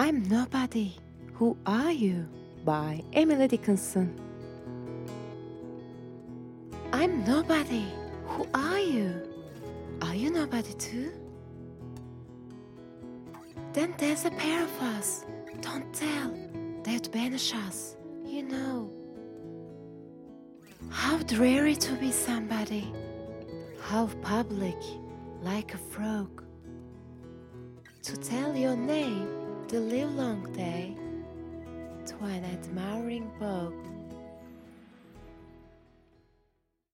I'm Nobody. Who Are You? by Emily Dickinson. I'm nobody. Who are you? Are you nobody too? Then there's a pair of us. Don't tell. They'd banish us. You know. How dreary to be somebody. How public, like a frog. To tell your name the livelong day. To an admiring bog